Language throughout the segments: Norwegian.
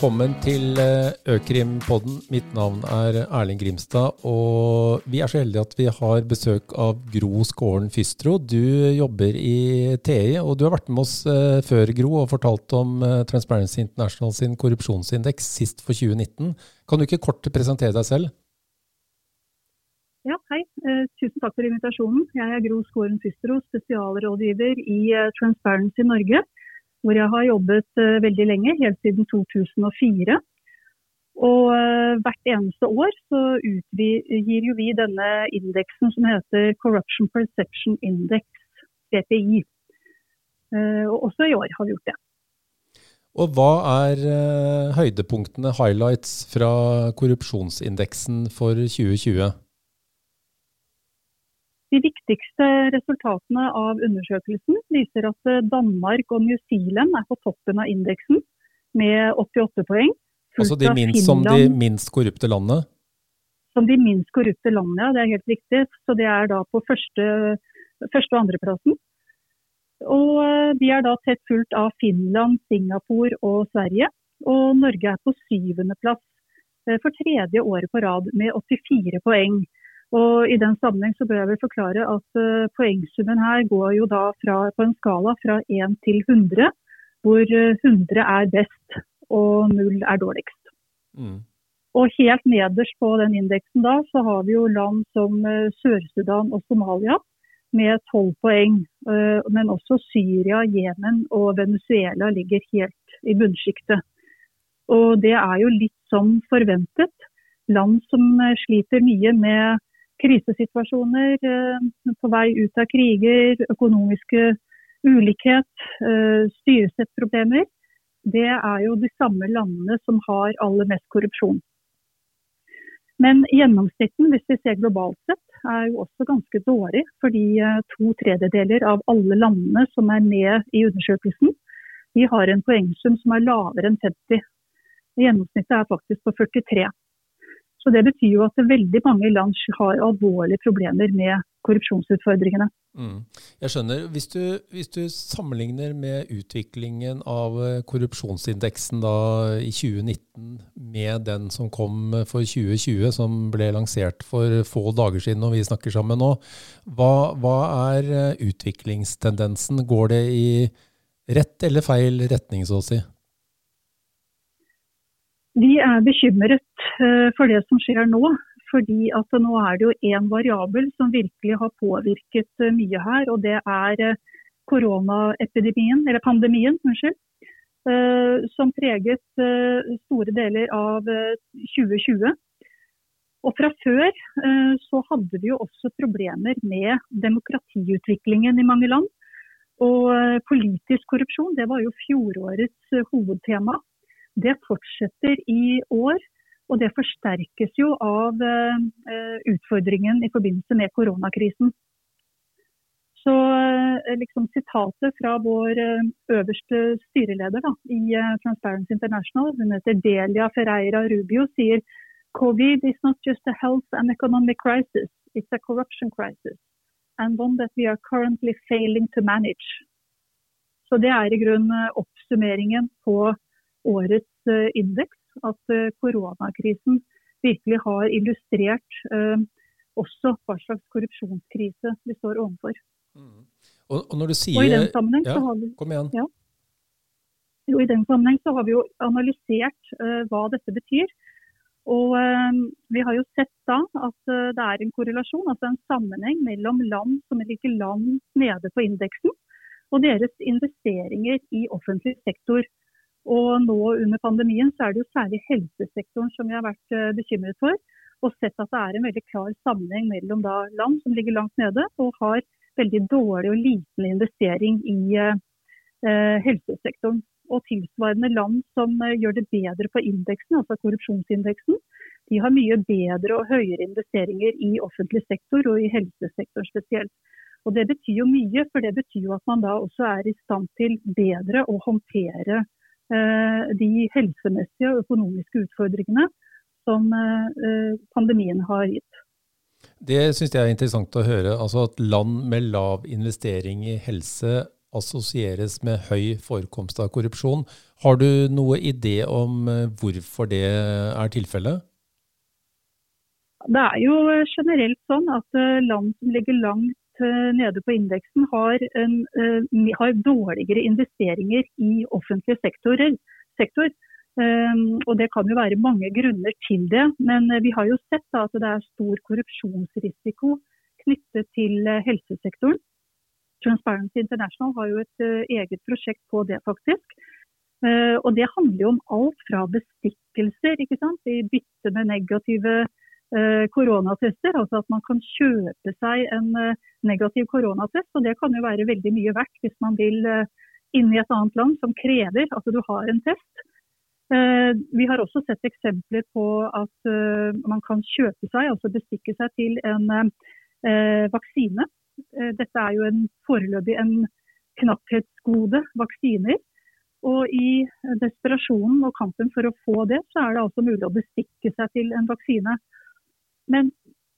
Velkommen til Økrimpodden. Økrim-podden. Mitt navn er Erling Grimstad, og vi er så heldige at vi har besøk av Gro Skåren Fystro. Du jobber i TI, og du har vært med oss eh, før, Gro, og fortalt om eh, Transparency International sin korrupsjonsindeks sist for 2019. Kan du ikke kort presentere deg selv? Ja, hei. Tusen takk for invitasjonen. Jeg er Gro Skåren Fystro, spesialrådgiver i Transparency Norge hvor jeg har jobbet uh, veldig lenge, helt siden 2004. Og hvert eneste år så utgir jo vi denne indeksen som heter Corruption Perception Index, CPI. Eh, og også i år har vi gjort det. Og hva er høydepunktene, highlights, fra korrupsjonsindeksen for 2020? De viktigste resultatene av undersøkelsen viser at eh, Danmark og New Zealand er på toppen av indeksen med 88 poeng. Altså de minst, som de minst korrupte landene? Som de minst korrupte landene, ja. Det er helt riktig. Så det er da på første, første og andreplassen. Og eh, de er da tett fulgt av Finland, Singapore og Sverige. Og Norge er på syvendeplass eh, for tredje året på rad med 84 poeng. Og I den sammenheng så bør jeg vel forklare at uh, poengsummen her går jo da fra, på en skala fra 1 til 100, hvor 100 eh, er best og 0 er dårligst. Mm. Og Helt nederst på den indeksen da, så har vi jo land som uh, Sør-Sudan og Somalia med 12 poeng. Uh, men også Syria, Jemen og Venezuela ligger helt i bunnsjiktet. Og det er jo litt som forventet. Land som sliter mye med krisesituasjoner, eh, på vei ut av kriger, økonomiske ulikhet, eh, styresettproblemer, det er jo de samme landene som har aller mest korrupsjon. Men gjennomsnitten, hvis vi ser globalt sett, er jo også ganske dårlig. Fordi eh, to tredjedeler av alle landene som er med i undersøkelsen, de har en poengsum som er lavere enn 50. Gjennomsnittet er faktisk på 43. Så Det betyr jo at veldig mange land har alvorlige problemer med korrupsjonsutfordringene. Mm. Jeg skjønner. Hvis du, hvis du, sammenligner med utviklingen av eh, korrupsjonsindeksen da i 2019 med den som kom for 2020, som ble lansert for få dager siden og vi snakker sammen nå, hva, hva er eh, utviklingstendensen? Går det i rett eller feil retning, så å si? Vi er bekymret eh, for det som skjer nå. Fordi at nå er det jo én variabel som virkelig har påvirket eh, mye her. Og det er eh, koronaepidemien, eller pandemien, unnskyld. Som preget store deler av 2020. Og fra før så hadde vi jo også problemer med demokratiutviklingen i mange land. Og politisk korrupsjon det var jo fjorårets hovedtema. Det fortsetter i år. Og det forsterkes jo av uh, utfordringen i forbindelse med koronakrisen. Så uh, liksom sitatet fra vår øverste styreleder da, i Transparency International, hun heter Delia Ferreira Rubio, sier Covid is not just a health and economic crisis, it's a corruption crisis. And one that we are currently failing to manage. Så det er i grunnen oppsummeringen på årets eh, indeks at eh, koronakrisen virkelig har illustrert eh, også hva slags korrupsjonskrise vi står overfor. Mm. Og, og, når du sier... Og i den sammenheng ja, så har vi, kom igjen. Ja, jo, I den sammenheng så har vi jo analysert uh, hva dette betyr. Og uh, Vi har jo sett da at uh, det er en korrelasjon, altså en sammenheng mellom land som ligger langt nede på indeksen, og deres investeringer i offentlig sektor. Og nå under pandemien så er det jo særlig helsesektoren som vi har vært eh, bekymret for. Og sett at det er en veldig klar sammenheng mellom land som ligger langt nede og har veldig dårlig og liten investering i eh, helsesektoren. Og tilsvarende land som eh, gjør det bedre på indeksen, altså korrupsjonsindeksen, de har mye bedre og høyere investeringer i offentlig sektor og i helsesektoren spesielt. Og Det betyr jo mye, for det betyr jo at man da også er i stand til bedre å håndtere Eh, de helsemessige og økonomiske utfordringene som eh, pandemien har gitt. Det syns jeg er interessant å høre. Altså at land med lav investering i helse assosieres med høy forekomst av korrupsjon. Har du noe idé om hvorfor det er tilfellet? Det er jo generelt sånn at land som ligger langt nede på indeksen, har, en, har dårligere investeringer i offentlige sektorer, sektor. Og Det kan jo være mange grunner til det, men vi har jo sett at det er stor korrupsjonsrisiko knyttet til helsesektoren. Transparency International har jo et eget prosjekt på det, faktisk. Og Det handler jo om alt fra bestikkelser i bytte med negative koronatester. Altså at man kan kjøpe seg en negativ koronatest. og Det kan jo være veldig mye verdt hvis man vil inn i et annet land som krever at du har en test. Vi har også sett eksempler på at man kan kjøpe seg, altså bestikke seg til en vaksine Eh, dette er jo en, foreløpig en knapphetsgode, vaksiner. Og i desperasjonen og kampen for å få det, så er det altså mulig å bestikke seg til en vaksine. Men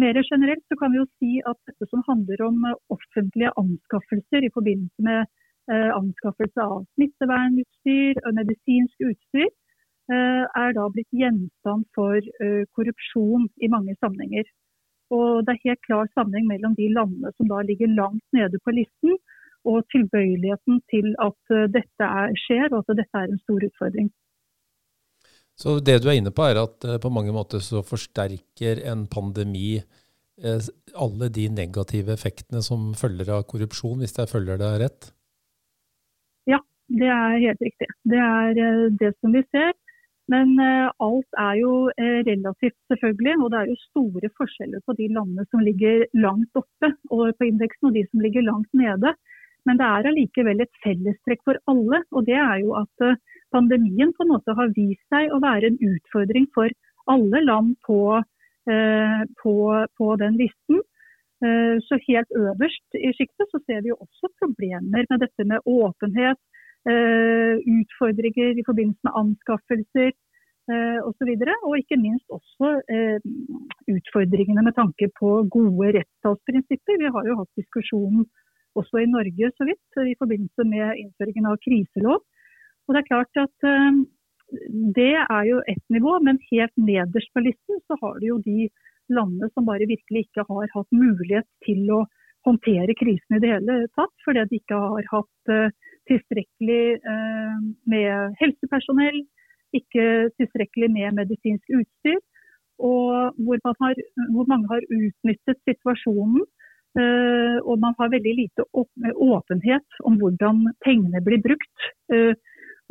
mer generelt så kan vi jo si at dette som handler om offentlige anskaffelser i forbindelse med eh, anskaffelse av smittevernutstyr og medisinsk utstyr, eh, er da blitt gjenstand for eh, korrupsjon i mange sammenhenger. Og det er helt klar sammenheng mellom de landene som da ligger langt nede på listen, og tilbøyeligheten til at eh, dette er, skjer, og at dette er en stor utfordring. Så det du er inne på, er at eh, på mange måter så forsterker en pandemi eh, alle de negative effektene som følger av korrupsjon, hvis jeg følger det rett? Ja, det er helt riktig. Det er det som vi ser. Men alt er jo relativt, selvfølgelig. Og det er jo store forskjeller på de landene som ligger langt oppe og på indeksen, og de som ligger langt nede. Men det er allikevel et fellestrekk for alle. Og det er jo at uh, pandemien på en måte har vist seg å være en utfordring for alle land på, på, på den listen. Så helt øverst i sjiktet så ser vi jo også problemer med dette med åpenhet, Eh, utfordringer i forbindelse med anskaffelser eh. Og, så og ikke minst også eh, utfordringene med tanke på gode rettsstatsprinsipper. Vi har jo hatt diskusjonen også i Norge så vidt i forbindelse med innføringen av kriselov. Og det er klart at det er jo ett nivå, men helt nederst på listen så har du jo de landene som bare virkelig ikke har hatt mulighet til å håndtere krisen i det hele tatt, fordi de ikke har hatt tilstrekkelig eh, med helsepersonell, ikke tilstrekkelig med medisinsk utstyr. Og hvor, har, hvor mange har utnyttet situasjonen. Uh, og man har veldig lite åpenhet om hvordan pengene blir brukt. Uh,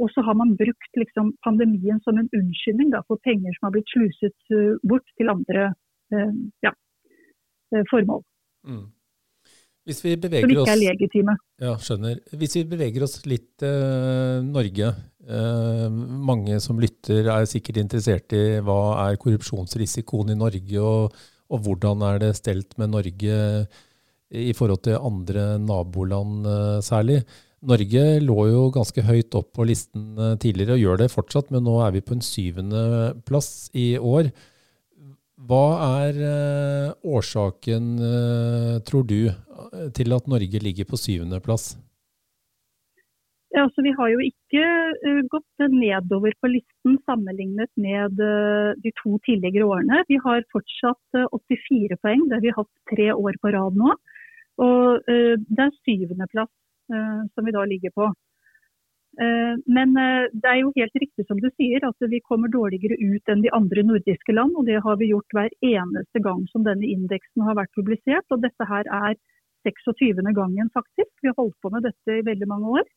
og så har man brukt liksom, pandemien som en unnskyldning da, for penger som har blitt sluset uh, bort til andre ja, formål. Mm. Hvis vi beveger som ikke er legitime. Ja, skjønner. Hvis vi beveger oss litt uh, Norge. Uh, mange som lytter er sikkert interessert i hva er korrupsjonsrisikoen i Norge, og, og hvordan er det stelt med Norge i forhold til andre naboland uh, særlig. Norge lå jo ganske høyt opp på listen uh, tidligere, og gjør det fortsatt, men nå er vi på en syvende plass i år. Hva er uh, årsaken, tror du, til at Norge ligger på syvendeplass? Ja, altså, vi har jo ikke gått nedover på listen sammenlignet med de to tidligere årene. Vi har fortsatt 84 poeng, det har vi hatt tre år på rad nå. Og det er syvendeplass som vi da ligger på. Eh, men eh, det er jo helt riktig som du sier, at vi kommer dårligere ut enn de andre nordiske land. og Det har vi gjort hver eneste gang som denne indeksen har vært publisert. og Dette her er 26. gangen faktisk. Vi har holdt på med dette i veldig mange år.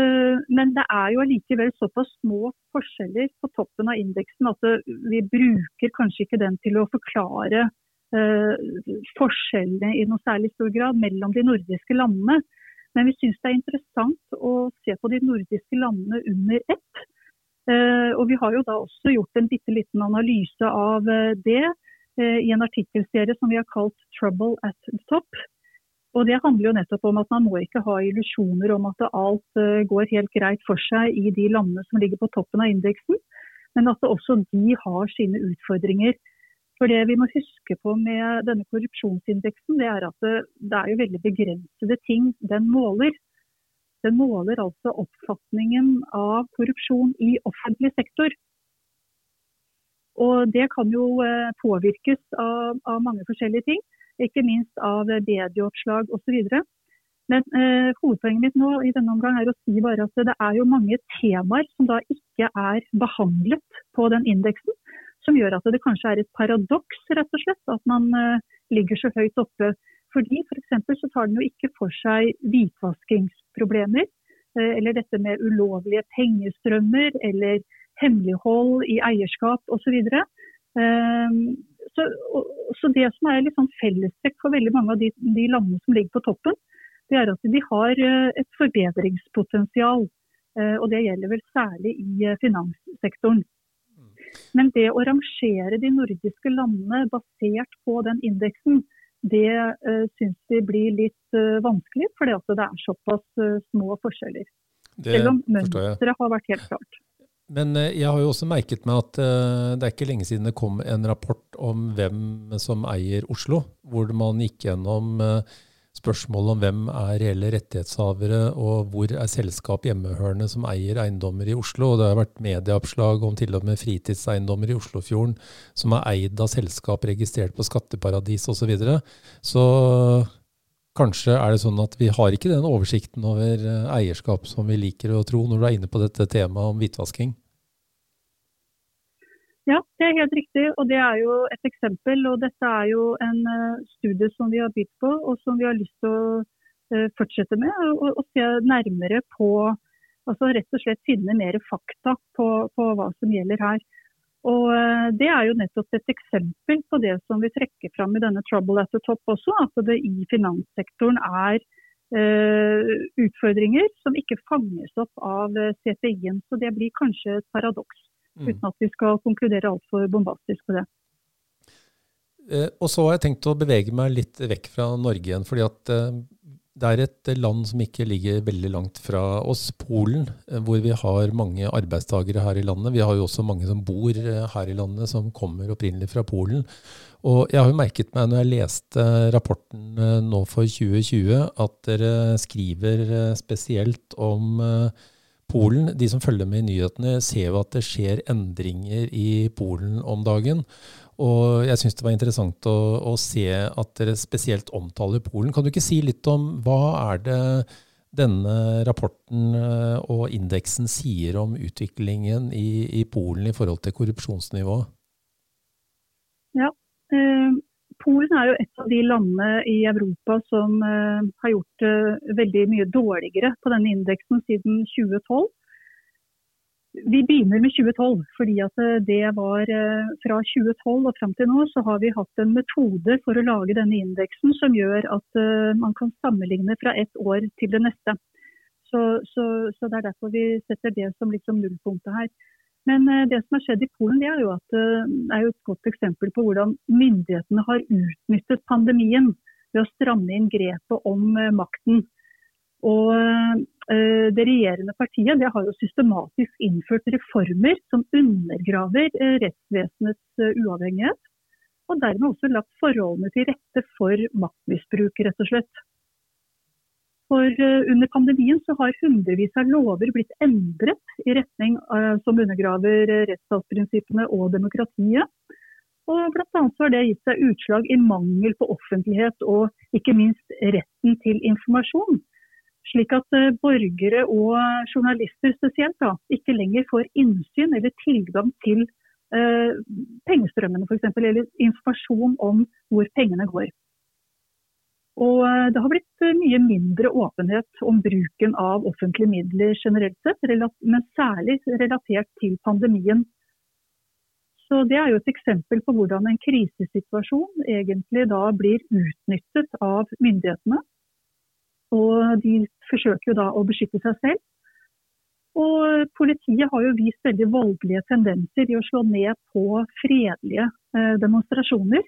Eh, men det er jo allikevel såpass små forskjeller på toppen av indeksen at vi bruker kanskje ikke den til å forklare forskjellene i noe særlig stor grad mellom de nordiske landene. Men vi syns det er interessant å se på de nordiske landene under ett. Eh, og vi har jo da også gjort en bitte liten analyse av eh, det eh, i en artikkelserie som vi har kalt 'Trouble at the Top'. Og Det handler jo nettopp om at man må ikke ha illusjoner om at alt går helt greit for seg i de landene som ligger på toppen av indeksen, men at også de har sine utfordringer. For det vi må huske på med denne korrupsjonsindeksen, det er at det, det er jo veldig begrensede ting den måler. Den måler altså oppfatningen av korrupsjon i offentlig sektor. Og det kan jo eh, påvirkes av, av mange forskjellige ting, ikke minst av medieoppslag osv. Men eh, hovedpoenget mitt nå i denne omgang er å si bare at det er jo mange temaer som da ikke er behandlet på den indeksen, som gjør at det kanskje er et paradoks rett og slett, at man eh, ligger så høyt oppe. Fordi F.eks. For så tar den jo ikke for seg hvitvaskingsproblemer, eh, eller dette med ulovlige pengestrømmer, eller hemmelighold i eierskap osv. Så, ehm, så, det som er sånn fellestrekk for veldig mange av de, de, landene som ligger på toppen, det er at de har eh, et forbedringspotensial. Og det gjelder vel særlig i finanssektoren. Men det å rangere de nordiske landene basert på den indeksen, det uh, syns vi blir litt uh, vanskelig, fordi det er såpass uh, små forskjeller. Det Selv om mønsteret har vært helt klart. Men jeg har jo også merket meg at det er ikke lenge siden det kom en rapport om hvem som eier Oslo, hvor man gikk gjennom uh, spørsmålet om hvem er reelle rettighetshavere, og hvor er selskap hjemmehørende som eier eiendommer i Oslo. Og det har vært medieoppslag om til og med fritidseiendommer i Oslofjorden som er eid av selskap registrert på skatteparadis osv. Så, videre. så kanskje er det sånn at vi har ikke den oversikten over eierskap som vi liker å tro, når du er inne på dette temaet om hvitvasking? Ja, det er helt riktig. Og det er jo et eksempel. Og dette er jo en uh, studie som vi har bydd på, og som vi har lyst til å uh, fortsette med. Og, og, se nærmere på Altså rett og slett finne mer fakta på, på hva som gjelder her. Og uh, Det er jo nettopp et eksempel på det som vi trekker fram i denne Trouble at the Top også. At det i finanssektoren er utfordringer som ikke fanges opp av CPI-en. Så det blir kanskje et paradoks. Mm. Uten at vi skal konkludere altfor bombastisk på det. Eh, og så har jeg tenkt å bevege meg litt vekk fra Norge igjen. fordi at eh, det er et land som ikke ligger veldig langt fra oss, Polen, eh, hvor vi har mange arbeidstakere her i landet. Vi har jo også mange som bor her i landet, som kommer opprinnelig fra Polen. Og jeg har jo merket meg når jeg leste rapporten nå for 2020, at dere skriver spesielt om Polen, de som følger med i nyhetene, ser jo at det skjer endringer i Polen om dagen. Og jeg syns det var interessant å, å, se at dere spesielt omtaler Polen. Kan du ikke si litt om hva er det denne rapporten eh, og indeksen sier om utviklingen i, i Polen i forhold til korrupsjonsnivået? Ja, eh, Polen er jo et av de landene i Europa som uh, har gjort det veldig mye dårligere på denne indeksen siden 2012. Vi begynner med 2012, fordi uh, det var fra 2012 og fram til nå så har vi hatt en metode for å lage denne indeksen som gjør at man kan sammenligne fra ett år til det neste. Så, så, så Det er derfor vi setter det som liksom nullpunktet her. Men eh, det som har skjedd i Polen, det er jo, at, eh, er jo et godt eksempel på hvordan myndighetene har utnyttet pandemien ved å stramme inn grepet om eh, makten. Og Det regjerende partiet det har jo systematisk innført reformer som undergraver rettsvesenets uavhengighet. Og dermed også lagt forholdene til rette for maktmisbruk, rett og slett. For eh, under pandemien så har hundrevis av lover blitt endret i retning uh, som undergraver uh, rettsstatsprinsippene og demokratiet. Og annet har det gitt seg utslag i mangel på offentlighet og ikke minst retten til informasjon. Slik at borgere og journalister spesielt da, ikke lenger får innsyn eller tilgang til pengestrømmene f.eks. Eller informasjon om hvor pengene går. Og eh, det har blitt eh, mye mindre åpenhet om bruken av offentlige midler generelt sett, men særlig relatert til pandemien. Så Det er jo et eksempel på hvordan en krisesituasjon egentlig da blir utnyttet av myndighetene. Og de forsøker jo da å beskytte seg selv. Og politiet har jo vist veldig voldelige tendenser i å slå ned på fredelige eh, demonstrasjoner.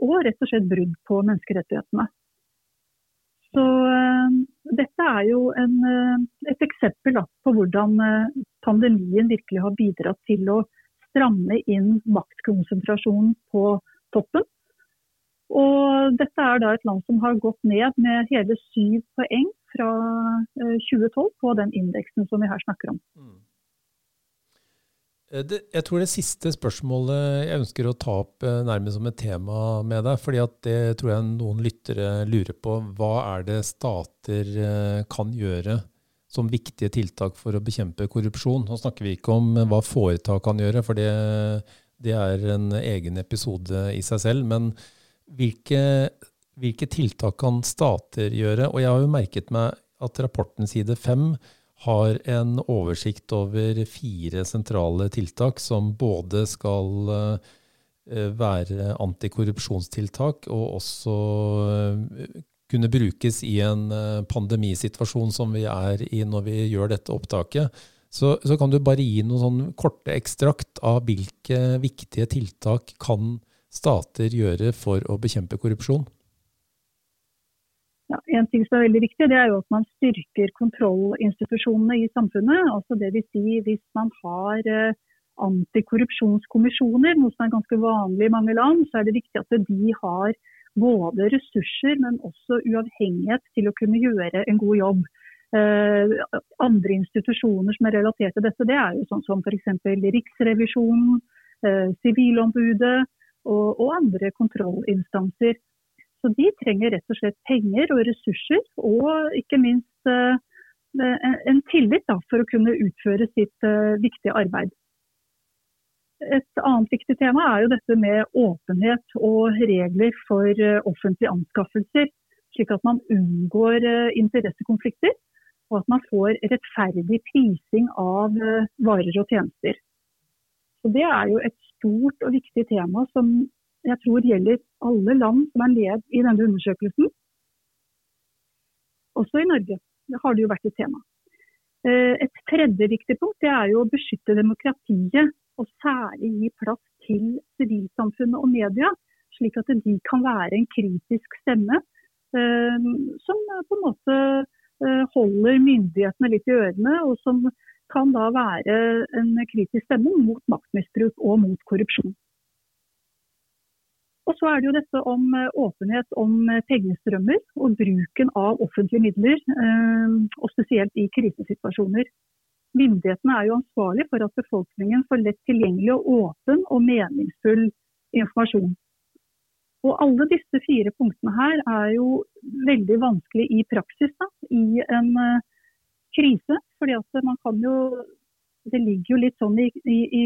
Og rett og slett brudd på menneskerettighetene. Så uh, dette er jo en, uh, et eksempel da, på hvordan uh, pandemien virkelig har bidratt til å stramme inn maktkonsentrasjonen på toppen. Og dette er da et land som har gått ned med hele syv poeng fra 2012 på den indeksen som vi her snakker om. Mm. Eh, det, jeg tror det siste spørsmålet jeg ønsker å ta opp eh, nærmest som et tema med deg, fordi at det tror jeg noen lyttere lurer på. Hva er det stater eh, kan gjøre som viktige tiltak for å bekjempe korrupsjon? Nå snakker vi ikke om hva foretak kan gjøre, for det, det er en egen episode i seg selv. Men hvilke, hvilke tiltak kan stater gjøre? Og jeg har jo merket meg at rapporten side fem har en oversikt over fire sentrale tiltak som både skal eh, være antikorrupsjonstiltak og også eh, kunne brukes i en eh, pandemisituasjon som vi er i når vi gjør dette opptaket. Så, så kan du bare gi noen sånn korte ekstrakt av hvilke viktige tiltak kan stater gjøre for å bekjempe korrupsjon? Ja, en ting som er veldig viktig, det er jo at man styrker kontrollinstitusjonene i samfunnet. altså vil Si, hvis man har eh, antikorrupsjonskommisjoner, noe som er ganske vanlig i mange land, så er det viktig at de har både ressurser, men også uavhengighet til å kunne gjøre en god jobb. Eh, andre institusjoner som er relatert til dette, det er jo sånn som f.eks. Riksrevisjonen, eh, Sivilombudet og, og andre kontrollinstanser. Så de trenger rett og slett penger og ressurser, og ikke minst eh, en tillit da, for å kunne utføre sitt eh, viktige arbeid. Et annet viktig tema er jo dette med åpenhet og regler for eh, offentlige anskaffelser. Slik at man unngår interessekonflikter, og at man får rettferdig prising av varer og tjenester. Så Det er jo et stort og viktig tema som jeg tror gjelder alle land som er led i denne undersøkelsen. Også i Norge det har det jo vært et tema. Eh, et tredje viktig punkt er jo å beskytte demokratiet, og særlig gi plass til sivilsamfunnet og media, slik at de kan være en kritisk stemme eh, som på en måte eh, holder myndighetene litt i ørene, og som kan da være en kritisk stemme mot maktmisbruk og mot korrupsjon. Og så er det jo dette om eh, åpenhet om eh, pengestrømmer og bruken av offentlige midler, eh, og spesielt i krisesituasjoner. Myndighetene er jo ansvarlig for at befolkningen får lett tilgjengelig og åpen og meningsfull informasjon. Og alle disse fire punktene her er jo veldig vanskelig i praksis da, i en krise. fordi at man kan jo Det ligger jo litt sånn i, i, i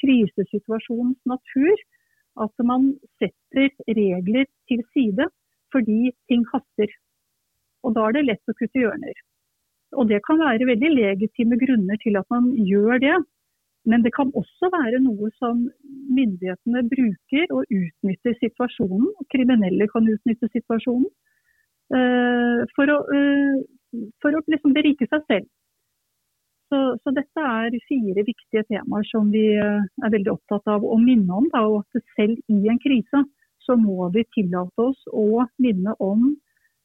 krisesituasjonens natur at man setter regler til side fordi ting haster. Og da er det lett å kutte hjørner. Og det kan være veldig legitime grunner til at man gjør det. Men det kan også være noe som myndighetene bruker og utnytter situasjonen. Kriminelle kan utnytte situasjonen uh, for å, uh, for å liksom berike seg selv. Så, så, dette er fire viktige temaer som vi eh, er veldig opptatt av å minne om. Da, og at selv i en krise så må vi tillate oss å minne om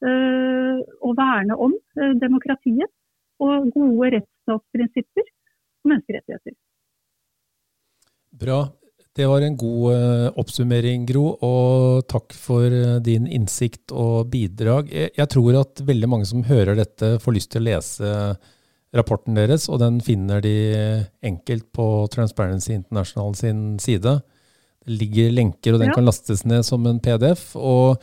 øh, og verne om øh, demokratiet og gode rettsstatsprinsipper og menneskerettigheter. Bra. Det var en god oppsummering, Gro, og takk for din innsikt og bidrag. Jeg, tror at veldig mange som hører dette, får lyst til å lese rapporten deres, og den finner de enkelt på Transparency International sin side. Det ligger lenker, og den ja. kan lastes ned som en PDF. og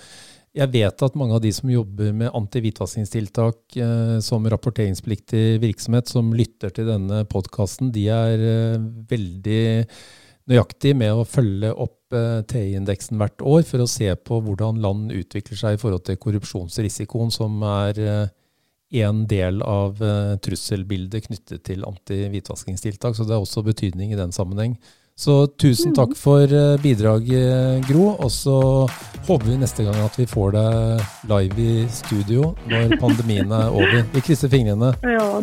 jeg vet at mange av de som jobber med anti-hvitvaskingstiltak eh, som rapporteringspliktig virksomhet, som lytter til denne podkasten, de er eh, veldig nøyaktige med å følge opp eh, TI-indeksen hvert år for å se på hvordan land utvikler seg i forhold til korrupsjonsrisikoen, som er eh, en del av uh, trusselbildet knyttet til anti-hvitvaskingstiltak. Så det har også betydning i den sammenheng. Så tusen takk mm. for uh, bidraget, Gro. Og så håper vi neste gang at vi får deg live i studio når pandemien er over. Vi krysser fingrene. Ja,